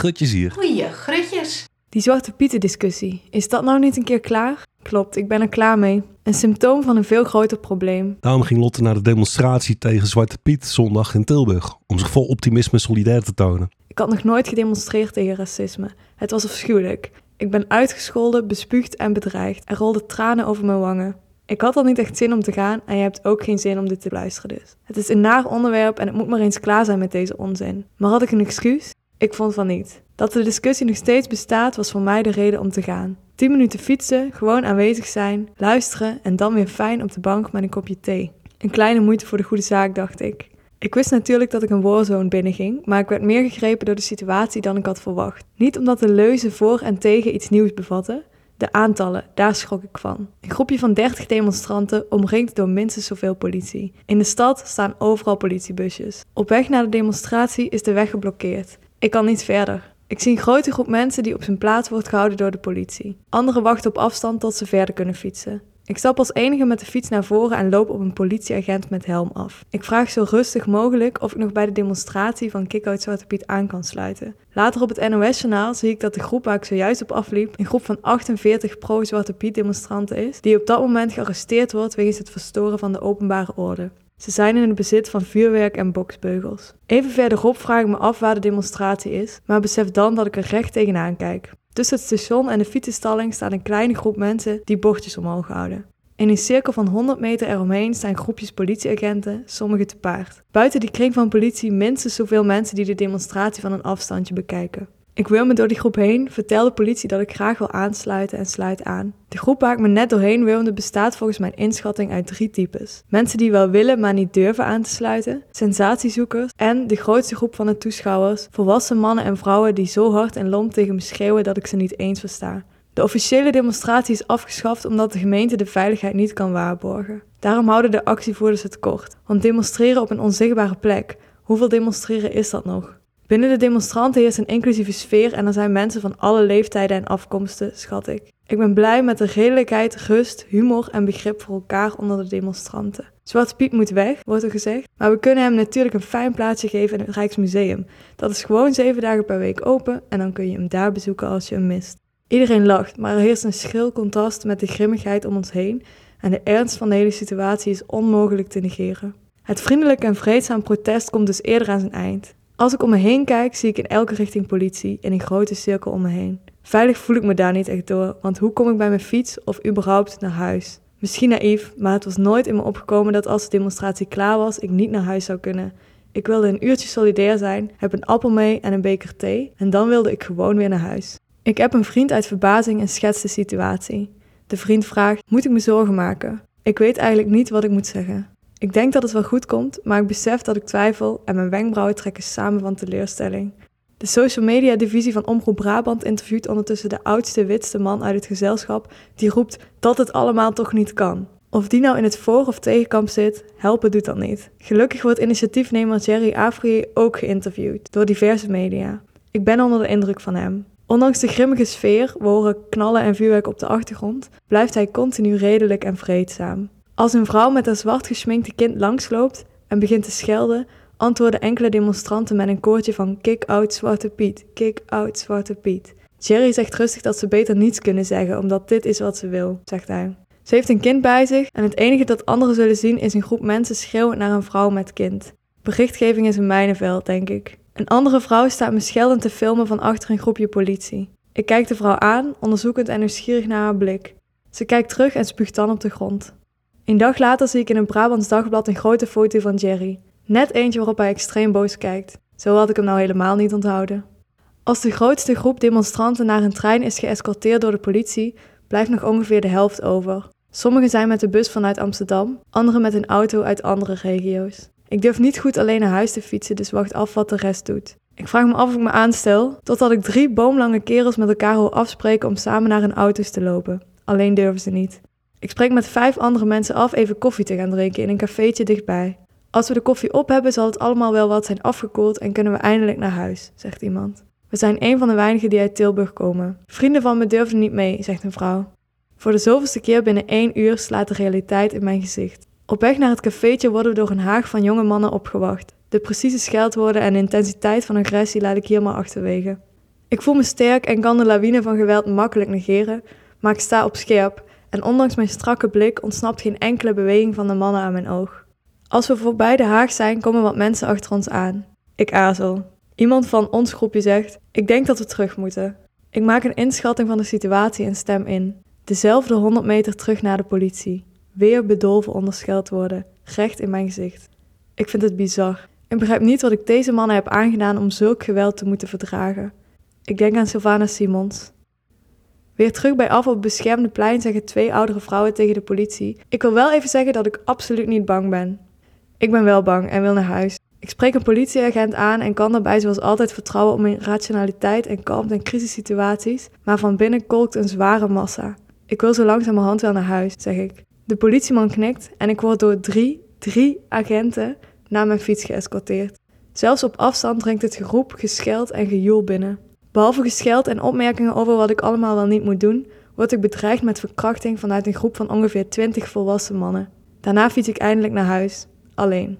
grutjes hier. Goeie grutjes. Die Zwarte Pieten discussie, is dat nou niet een keer klaar? Klopt, ik ben er klaar mee. Een symptoom van een veel groter probleem. Daarom ging Lotte naar de demonstratie tegen Zwarte Piet zondag in Tilburg. Om zich vol optimisme solidair te tonen. Ik had nog nooit gedemonstreerd tegen racisme. Het was afschuwelijk. Ik ben uitgescholden, bespuugd en bedreigd. Er rolden tranen over mijn wangen. Ik had al niet echt zin om te gaan en je hebt ook geen zin om dit te luisteren dus. Het is een naar onderwerp en het moet maar eens klaar zijn met deze onzin. Maar had ik een excuus? Ik vond van niet. Dat de discussie nog steeds bestaat was voor mij de reden om te gaan. 10 minuten fietsen, gewoon aanwezig zijn, luisteren en dan weer fijn op de bank met een kopje thee. Een kleine moeite voor de goede zaak, dacht ik. Ik wist natuurlijk dat ik een warzone binnenging, maar ik werd meer gegrepen door de situatie dan ik had verwacht. Niet omdat de leuzen voor en tegen iets nieuws bevatten, de aantallen, daar schrok ik van. Een groepje van 30 demonstranten omringd door minstens zoveel politie. In de stad staan overal politiebusjes. Op weg naar de demonstratie is de weg geblokkeerd. Ik kan niet verder. Ik zie een grote groep mensen die op zijn plaats wordt gehouden door de politie. Anderen wachten op afstand tot ze verder kunnen fietsen. Ik stap als enige met de fiets naar voren en loop op een politieagent met helm af. Ik vraag zo rustig mogelijk of ik nog bij de demonstratie van Kick-Out Zwarte Piet aan kan sluiten. Later op het NOS-journaal zie ik dat de groep waar ik zojuist op afliep een groep van 48 pro-Zwarte Piet demonstranten is, die op dat moment gearresteerd wordt wegens het verstoren van de openbare orde. Ze zijn in het bezit van vuurwerk en boksbeugels. Even verderop vraag ik me af waar de demonstratie is, maar besef dan dat ik er recht tegenaan kijk. Tussen het station en de fietsenstalling staat een kleine groep mensen die bordjes omhoog houden. In een cirkel van 100 meter eromheen staan groepjes politieagenten, sommigen te paard. Buiten die kring van politie minstens zoveel mensen die de demonstratie van een afstandje bekijken. Ik wil me door die groep heen, vertel de politie dat ik graag wil aansluiten en sluit aan. De groep waar ik me net doorheen wilde bestaat volgens mijn inschatting uit drie types. Mensen die wel willen, maar niet durven aan te sluiten, sensatiezoekers en de grootste groep van de toeschouwers, volwassen mannen en vrouwen die zo hard en lomp tegen me schreeuwen dat ik ze niet eens versta. De officiële demonstratie is afgeschaft omdat de gemeente de veiligheid niet kan waarborgen. Daarom houden de actievoerders het kort, want demonstreren op een onzichtbare plek, hoeveel demonstreren is dat nog? Binnen de demonstranten heerst een inclusieve sfeer en er zijn mensen van alle leeftijden en afkomsten, schat ik. Ik ben blij met de redelijkheid, rust, humor en begrip voor elkaar onder de demonstranten. Zwarte Piet moet weg, wordt er gezegd, maar we kunnen hem natuurlijk een fijn plaatsje geven in het Rijksmuseum. Dat is gewoon zeven dagen per week open en dan kun je hem daar bezoeken als je hem mist. Iedereen lacht, maar er heerst een schril contrast met de grimmigheid om ons heen en de ernst van de hele situatie is onmogelijk te negeren. Het vriendelijk en vreedzaam protest komt dus eerder aan zijn eind. Als ik om me heen kijk, zie ik in elke richting politie in een grote cirkel om me heen. Veilig voel ik me daar niet echt door, want hoe kom ik bij mijn fiets of überhaupt naar huis? Misschien naïef, maar het was nooit in me opgekomen dat als de demonstratie klaar was, ik niet naar huis zou kunnen. Ik wilde een uurtje solidair zijn, heb een appel mee en een beker thee en dan wilde ik gewoon weer naar huis. Ik heb een vriend uit verbazing en schets de situatie. De vriend vraagt: Moet ik me zorgen maken? Ik weet eigenlijk niet wat ik moet zeggen. Ik denk dat het wel goed komt, maar ik besef dat ik twijfel en mijn wenkbrauwen trekken samen van teleurstelling. De social media divisie van Omroep Brabant interviewt ondertussen de oudste witste man uit het gezelschap die roept dat het allemaal toch niet kan. Of die nou in het voor- of tegenkamp zit, helpen doet dat niet. Gelukkig wordt initiatiefnemer Jerry Afri ook geïnterviewd door diverse media. Ik ben onder de indruk van hem. Ondanks de grimmige sfeer, we horen knallen en vuurwerk op de achtergrond, blijft hij continu redelijk en vreedzaam. Als een vrouw met een zwart geschminkte kind langsloopt en begint te schelden, antwoorden enkele demonstranten met een koortje van Kick out Zwarte Piet, kick out Zwarte Piet. Jerry zegt rustig dat ze beter niets kunnen zeggen, omdat dit is wat ze wil, zegt hij. Ze heeft een kind bij zich en het enige dat anderen zullen zien is een groep mensen schreeuwen naar een vrouw met kind. Berichtgeving is een mijnenveld, denk ik. Een andere vrouw staat me scheldend te filmen van achter een groepje politie. Ik kijk de vrouw aan, onderzoekend en nieuwsgierig naar haar blik. Ze kijkt terug en spuugt dan op de grond. Een dag later zie ik in een Brabants dagblad een grote foto van Jerry. Net eentje waarop hij extreem boos kijkt. Zo had ik hem nou helemaal niet onthouden. Als de grootste groep demonstranten naar een trein is geëscorteerd door de politie, blijft nog ongeveer de helft over. Sommigen zijn met de bus vanuit Amsterdam, anderen met een auto uit andere regio's. Ik durf niet goed alleen naar huis te fietsen, dus wacht af wat de rest doet. Ik vraag me af of ik me aanstel, totdat ik drie boomlange kerels met elkaar hoor afspreken om samen naar hun auto's te lopen. Alleen durven ze niet. Ik spreek met vijf andere mensen af even koffie te gaan drinken in een cafeetje dichtbij. Als we de koffie op hebben, zal het allemaal wel wat zijn afgekoeld en kunnen we eindelijk naar huis, zegt iemand. We zijn een van de weinigen die uit Tilburg komen. Vrienden van me durven niet mee, zegt een vrouw. Voor de zoveelste keer binnen één uur slaat de realiteit in mijn gezicht. Op weg naar het cafeetje worden we door een haag van jonge mannen opgewacht. De precieze scheldwoorden en intensiteit van agressie laat ik hier maar achterwege. Ik voel me sterk en kan de lawine van geweld makkelijk negeren, maar ik sta op scherp en ondanks mijn strakke blik ontsnapt geen enkele beweging van de mannen aan mijn oog. Als we voorbij de Haag zijn, komen wat mensen achter ons aan. Ik aarzel. Iemand van ons groepje zegt: Ik denk dat we terug moeten. Ik maak een inschatting van de situatie en stem in. Dezelfde 100 meter terug naar de politie. Weer bedolven onderscheld worden, recht in mijn gezicht. Ik vind het bizar. Ik begrijp niet wat ik deze mannen heb aangedaan om zulk geweld te moeten verdragen. Ik denk aan Sylvana Simons. Weer terug bij af op het beschermde plein zeggen twee oudere vrouwen tegen de politie: Ik wil wel even zeggen dat ik absoluut niet bang ben. Ik ben wel bang en wil naar huis. Ik spreek een politieagent aan en kan daarbij zoals altijd vertrouwen op mijn rationaliteit en kalmte in crisissituaties, maar van binnen kolkt een zware massa. Ik wil zo langzamerhand wel naar huis, zeg ik. De politieman knikt en ik word door drie, drie agenten naar mijn fiets geëscorteerd. Zelfs op afstand dringt het geroep, gescheld en gejoel binnen. Behalve gescheld en opmerkingen over wat ik allemaal wel niet moet doen, word ik bedreigd met verkrachting vanuit een groep van ongeveer 20 volwassen mannen. Daarna fiets ik eindelijk naar huis, alleen.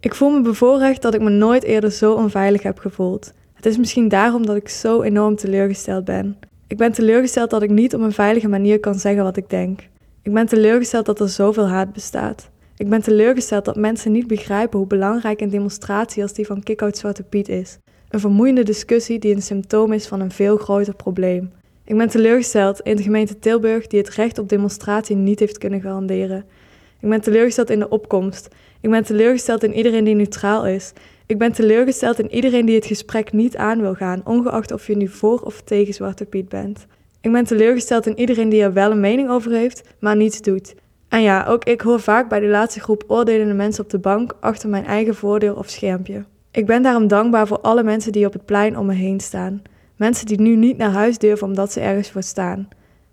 Ik voel me bevoorrecht dat ik me nooit eerder zo onveilig heb gevoeld. Het is misschien daarom dat ik zo enorm teleurgesteld ben. Ik ben teleurgesteld dat ik niet op een veilige manier kan zeggen wat ik denk. Ik ben teleurgesteld dat er zoveel haat bestaat. Ik ben teleurgesteld dat mensen niet begrijpen hoe belangrijk een demonstratie als die van Kickout Zwarte Piet is. Een vermoeiende discussie die een symptoom is van een veel groter probleem. Ik ben teleurgesteld in de gemeente Tilburg die het recht op demonstratie niet heeft kunnen garanderen. Ik ben teleurgesteld in de opkomst. Ik ben teleurgesteld in iedereen die neutraal is. Ik ben teleurgesteld in iedereen die het gesprek niet aan wil gaan, ongeacht of je nu voor of tegen Zwarte Piet bent. Ik ben teleurgesteld in iedereen die er wel een mening over heeft, maar niets doet. En ja, ook ik hoor vaak bij de laatste groep oordelende mensen op de bank achter mijn eigen voordeel of schermpje. Ik ben daarom dankbaar voor alle mensen die op het plein om me heen staan. Mensen die nu niet naar huis durven omdat ze ergens voor staan.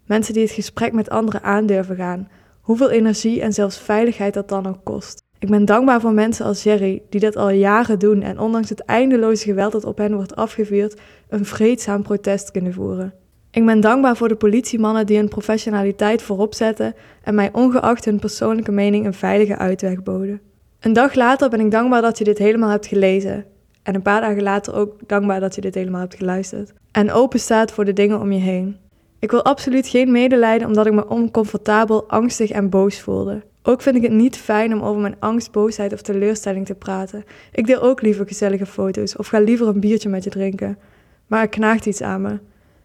Mensen die het gesprek met anderen aandurven gaan. Hoeveel energie en zelfs veiligheid dat dan ook kost. Ik ben dankbaar voor mensen als Jerry, die dat al jaren doen en ondanks het eindeloze geweld dat op hen wordt afgevuurd, een vreedzaam protest kunnen voeren. Ik ben dankbaar voor de politiemannen die hun professionaliteit voorop zetten en mij ongeacht hun persoonlijke mening een veilige uitweg boden. Een dag later ben ik dankbaar dat je dit helemaal hebt gelezen. En een paar dagen later ook dankbaar dat je dit helemaal hebt geluisterd. En open staat voor de dingen om je heen. Ik wil absoluut geen medelijden omdat ik me oncomfortabel, angstig en boos voelde. Ook vind ik het niet fijn om over mijn angst, boosheid of teleurstelling te praten. Ik deel ook liever gezellige foto's of ga liever een biertje met je drinken. Maar er knaagt iets aan me.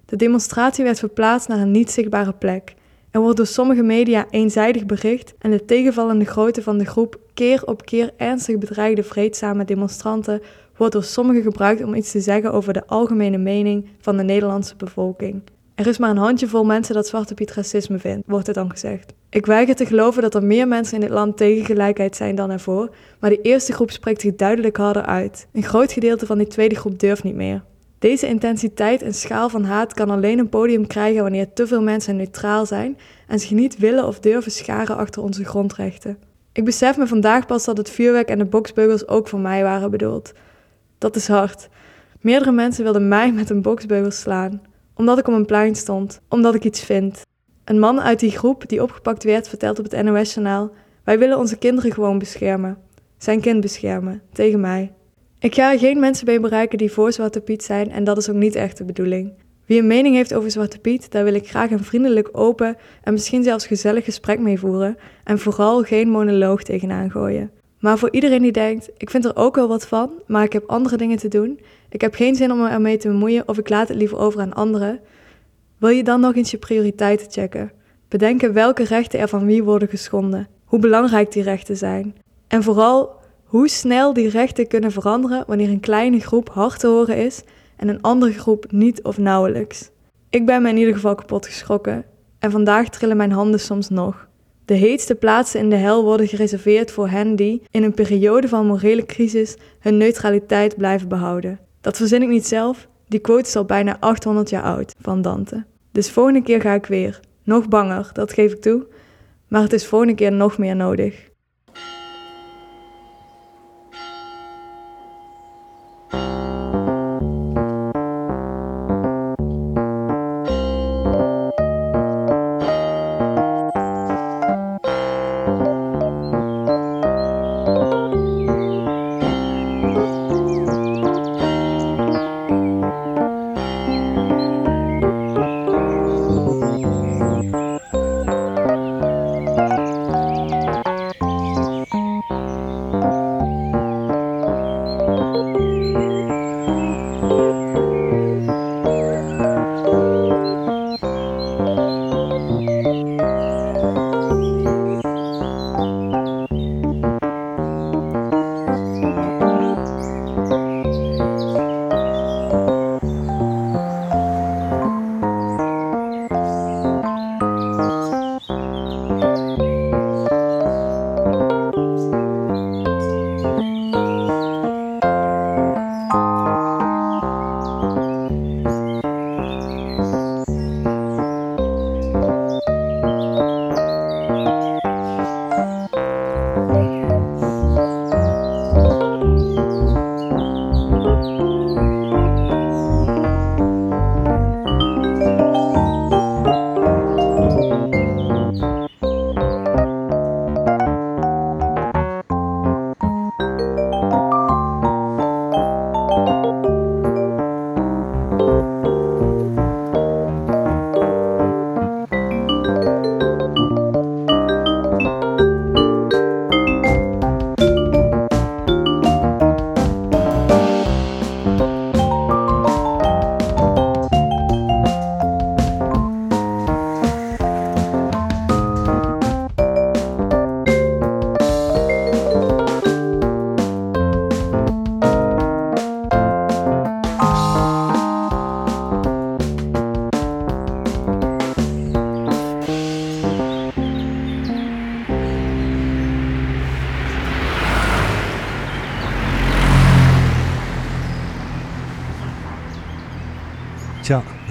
De demonstratie werd verplaatst naar een niet zichtbare plek. Er wordt door sommige media eenzijdig bericht en de tegenvallende grootte van de groep keer op keer ernstig bedreigde vreedzame demonstranten wordt door sommigen gebruikt om iets te zeggen over de algemene mening van de Nederlandse bevolking. Er is maar een handjevol mensen dat Zwarte Piet racisme vindt, wordt er dan gezegd. Ik weiger te geloven dat er meer mensen in dit land tegen gelijkheid zijn dan ervoor, maar die eerste groep spreekt zich duidelijk harder uit. Een groot gedeelte van die tweede groep durft niet meer. Deze intensiteit en schaal van haat kan alleen een podium krijgen wanneer te veel mensen neutraal zijn en zich niet willen of durven scharen achter onze grondrechten. Ik besef me vandaag pas dat het vuurwerk en de boksbeugels ook voor mij waren bedoeld. Dat is hard. Meerdere mensen wilden mij met een boksbeugel slaan, omdat ik op een plein stond, omdat ik iets vind. Een man uit die groep die opgepakt werd vertelt op het NOS-journaal: Wij willen onze kinderen gewoon beschermen. Zijn kind beschermen, tegen mij. Ik ga geen mensen bij bereiken die voor Zwarte Piet zijn en dat is ook niet echt de bedoeling. Wie een mening heeft over Zwarte Piet, daar wil ik graag een vriendelijk, open en misschien zelfs gezellig gesprek mee voeren en vooral geen monoloog tegenaan gooien. Maar voor iedereen die denkt, ik vind er ook wel wat van, maar ik heb andere dingen te doen, ik heb geen zin om me ermee te bemoeien of ik laat het liever over aan anderen, wil je dan nog eens je prioriteiten checken. Bedenken welke rechten er van wie worden geschonden, hoe belangrijk die rechten zijn. En vooral hoe snel die rechten kunnen veranderen wanneer een kleine groep hard te horen is en een andere groep niet of nauwelijks. Ik ben me in ieder geval kapot geschrokken en vandaag trillen mijn handen soms nog. De heetste plaatsen in de hel worden gereserveerd voor hen die, in een periode van morele crisis, hun neutraliteit blijven behouden. Dat verzin ik niet zelf, die quote is al bijna 800 jaar oud, van Dante. Dus volgende keer ga ik weer. Nog banger, dat geef ik toe, maar het is volgende keer nog meer nodig.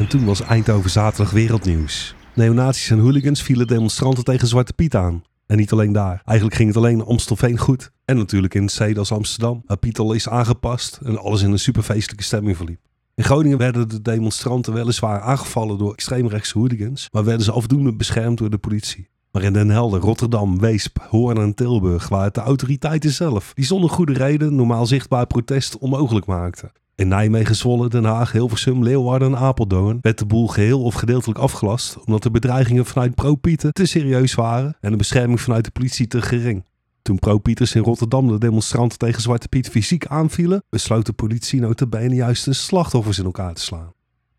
En toen was Eindhoven zaterdag wereldnieuws. Neonazies en hooligans vielen demonstranten tegen Zwarte Piet aan. En niet alleen daar. Eigenlijk ging het alleen in Amstelveen goed. En natuurlijk in steden als Amsterdam, waar Piet al is aangepast en alles in een superfeestelijke stemming verliep. In Groningen werden de demonstranten weliswaar aangevallen door extreemrechtse hooligans, maar werden ze afdoende beschermd door de politie. Maar in Den Helder, Rotterdam, Weesp, Hoorn en Tilburg waren het de autoriteiten zelf die zonder goede reden normaal zichtbaar protest onmogelijk maakten. In Nijmegen, Zwolle, Den Haag, Hilversum, Leeuwarden en Apeldoorn werd de boel geheel of gedeeltelijk afgelast omdat de bedreigingen vanuit pro-Pieten te serieus waren en de bescherming vanuit de politie te gering. Toen pro-Pieters in Rotterdam de demonstranten tegen Zwarte Piet fysiek aanvielen, besloot de politie notabene juist de slachtoffers in elkaar te slaan.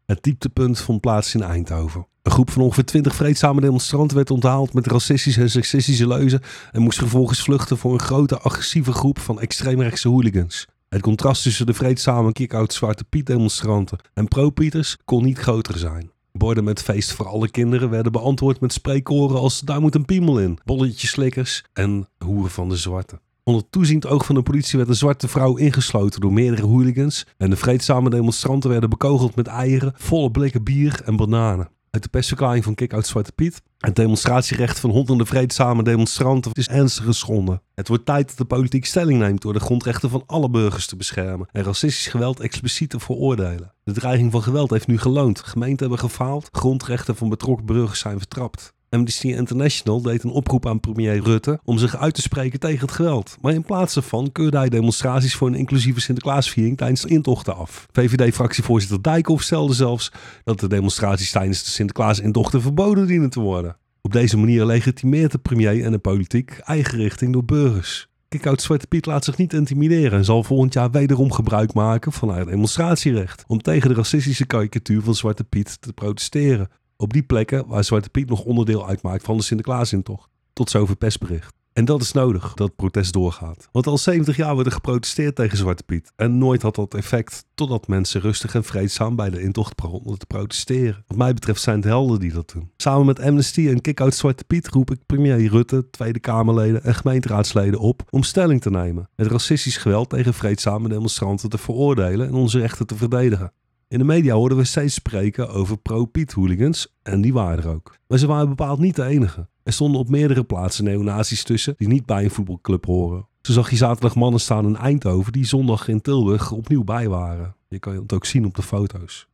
Het dieptepunt vond plaats in Eindhoven. Een groep van ongeveer 20 vreedzame demonstranten werd onthaald met racistische en seksistische leuzen en moest vervolgens vluchten voor een grote agressieve groep van extreemrechtse hooligans. Het contrast tussen de vreedzame kick-out Zwarte Piet demonstranten en pro-Pieters kon niet groter zijn. Borden met feest voor alle kinderen werden beantwoord met spreekkoren als daar moet een piemel in, bolletjes slikkers en hoeren van de zwarte. Onder toeziend oog van de politie werd een zwarte vrouw ingesloten door meerdere hooligans en de vreedzame demonstranten werden bekogeld met eieren, volle blikken bier en bananen uit de persverklaring van Kick-Out Zwarte Piet. Het demonstratierecht van honderden vreedzame demonstranten is ernstig geschonden. Het wordt tijd dat de politiek stelling neemt door de grondrechten van alle burgers te beschermen en racistisch geweld expliciet te veroordelen. De dreiging van geweld heeft nu geloond. Gemeenten hebben gefaald, grondrechten van betrokken burgers zijn vertrapt. Amnesty International deed een oproep aan premier Rutte om zich uit te spreken tegen het geweld. Maar in plaats daarvan keurde hij demonstraties voor een inclusieve Sinterklaasviering tijdens de intochten af. VVD-fractievoorzitter Dijkhoff stelde zelfs dat de demonstraties tijdens de Sinterklaas-intochten verboden dienen te worden. Op deze manier legitimeert de premier en de politiek eigen richting door burgers. Kickout Zwarte Piet laat zich niet intimideren en zal volgend jaar wederom gebruik maken van haar demonstratierecht om tegen de racistische karikatuur van Zwarte Piet te protesteren op die plekken waar Zwarte Piet nog onderdeel uitmaakt van de Sinterklaasintocht. Tot zover persbericht. En dat is nodig, dat protest doorgaat. Want al 70 jaar wordt er geprotesteerd tegen Zwarte Piet. En nooit had dat effect totdat mensen rustig en vreedzaam bij de intocht begonnen te protesteren. Wat mij betreft zijn het helden die dat doen. Samen met Amnesty en Kick-Out Zwarte Piet roep ik premier Rutte, Tweede Kamerleden en gemeenteraadsleden op om stelling te nemen. Het racistisch geweld tegen vreedzame demonstranten te veroordelen en onze rechten te verdedigen. In de media hoorden we steeds spreken over pro-Piet-hooligans en die waren er ook. Maar ze waren bepaald niet de enige. Er stonden op meerdere plaatsen neonazies tussen die niet bij een voetbalclub horen. Zo zag je zaterdag mannen staan in Eindhoven die zondag in Tilburg opnieuw bij waren. Je kan het ook zien op de foto's.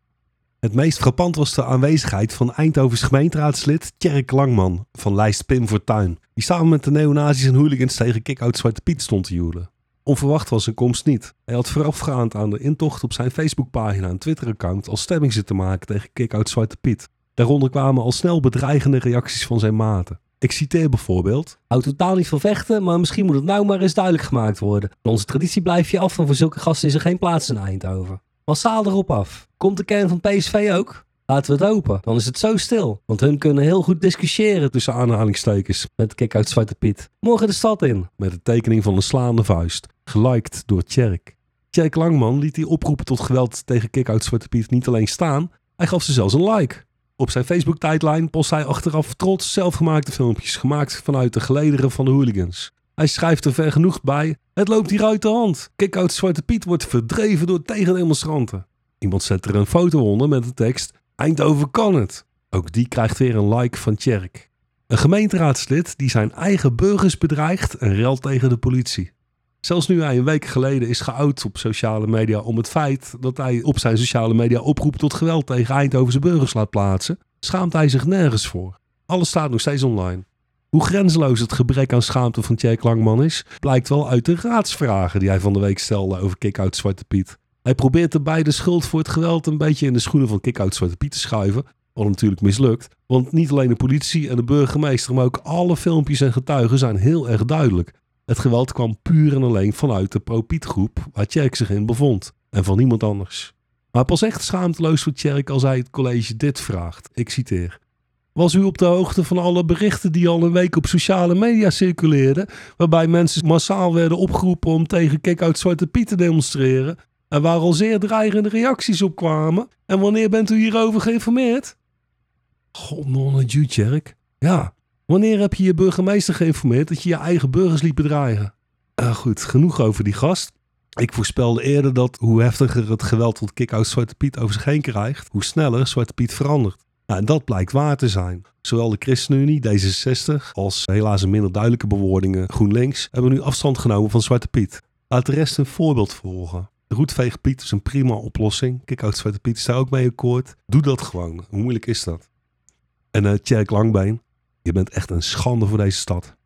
Het meest frappant was de aanwezigheid van Eindhovens gemeenteraadslid Tjerk Langman van lijst Pim Fortuyn. Die samen met de neonazis en hooligans tegen kick-out Zwarte Piet stond te joelen. Onverwacht was zijn komst niet. Hij had voorafgaand aan de intocht op zijn Facebookpagina en Twitter-account al stemming zitten maken tegen Kick-Out Zwarte Piet. Daaronder kwamen al snel bedreigende reacties van zijn maten. Ik citeer bijvoorbeeld: Hou totaal niet van vechten, maar misschien moet het nou maar eens duidelijk gemaakt worden. In onze traditie blijf je af, van voor zulke gasten is er geen plaats in Eindhoven. Massaal erop af. Komt de kern van PSV ook? Laten we het open. Dan is het zo stil. Want hun kunnen heel goed discussiëren tussen aanhalingstekens met kick uit Zwarte Piet. Morgen de stad in. Met de tekening van een slaande vuist. Geliked door Tjerk. Tjerk Langman liet die oproepen tot geweld tegen kick-out Zwarte Piet niet alleen staan. Hij gaf ze zelfs een like. Op zijn Facebook-tijdlijn post hij achteraf trots zelfgemaakte filmpjes gemaakt vanuit de gelederen van de hooligans. Hij schrijft er ver genoeg bij: Het loopt hier uit de hand. Kick-out Zwarte Piet wordt verdreven door tegendemonstranten. Iemand zet er een foto onder met de tekst: Eindhoven kan het. Ook die krijgt weer een like van Tjerk. Een gemeenteraadslid die zijn eigen burgers bedreigt en relt tegen de politie. Zelfs nu hij een week geleden is geout op sociale media om het feit dat hij op zijn sociale media oproep tot geweld tegen Eindhovense burgers laat plaatsen, schaamt hij zich nergens voor. Alles staat nog steeds online. Hoe grenzeloos het gebrek aan schaamte van Tjerk Langman is, blijkt wel uit de raadsvragen die hij van de week stelde over kick-out Zwarte Piet. Hij probeert erbij de schuld voor het geweld een beetje in de schoenen van kick-out Zwarte Piet te schuiven. Wat natuurlijk mislukt, want niet alleen de politie en de burgemeester, maar ook alle filmpjes en getuigen zijn heel erg duidelijk. Het geweld kwam puur en alleen vanuit de pro-Piet groep waar Tjerk zich in bevond en van niemand anders. Maar pas echt schaamteloos voor Tjerk als hij het college dit vraagt. Ik citeer. Was u op de hoogte van alle berichten die al een week op sociale media circuleerden, waarbij mensen massaal werden opgeroepen om tegen kick-out Zwarte Piet te demonstreren en waar al zeer dreigende reacties op kwamen. En wanneer bent u hierover geïnformeerd? God, non Tjerk. Ja, wanneer heb je je burgemeester geïnformeerd dat je je eigen burgers liet bedreigen? Uh, goed, genoeg over die gast. Ik voorspelde eerder dat hoe heftiger het geweld tot kick-out Zwarte Piet over zich heen krijgt, hoe sneller Zwarte Piet verandert. Nou, en dat blijkt waar te zijn. Zowel de ChristenUnie, D66, als helaas een minder duidelijke bewoordingen GroenLinks hebben nu afstand genomen van Zwarte Piet. Laat de rest een voorbeeld volgen. De roetveeg Piet is een prima oplossing. Kick-out Zwarte Piet is daar ook mee akkoord. Doe dat gewoon. Hoe moeilijk is dat? En uh, Tjerk Langbeen, je bent echt een schande voor deze stad.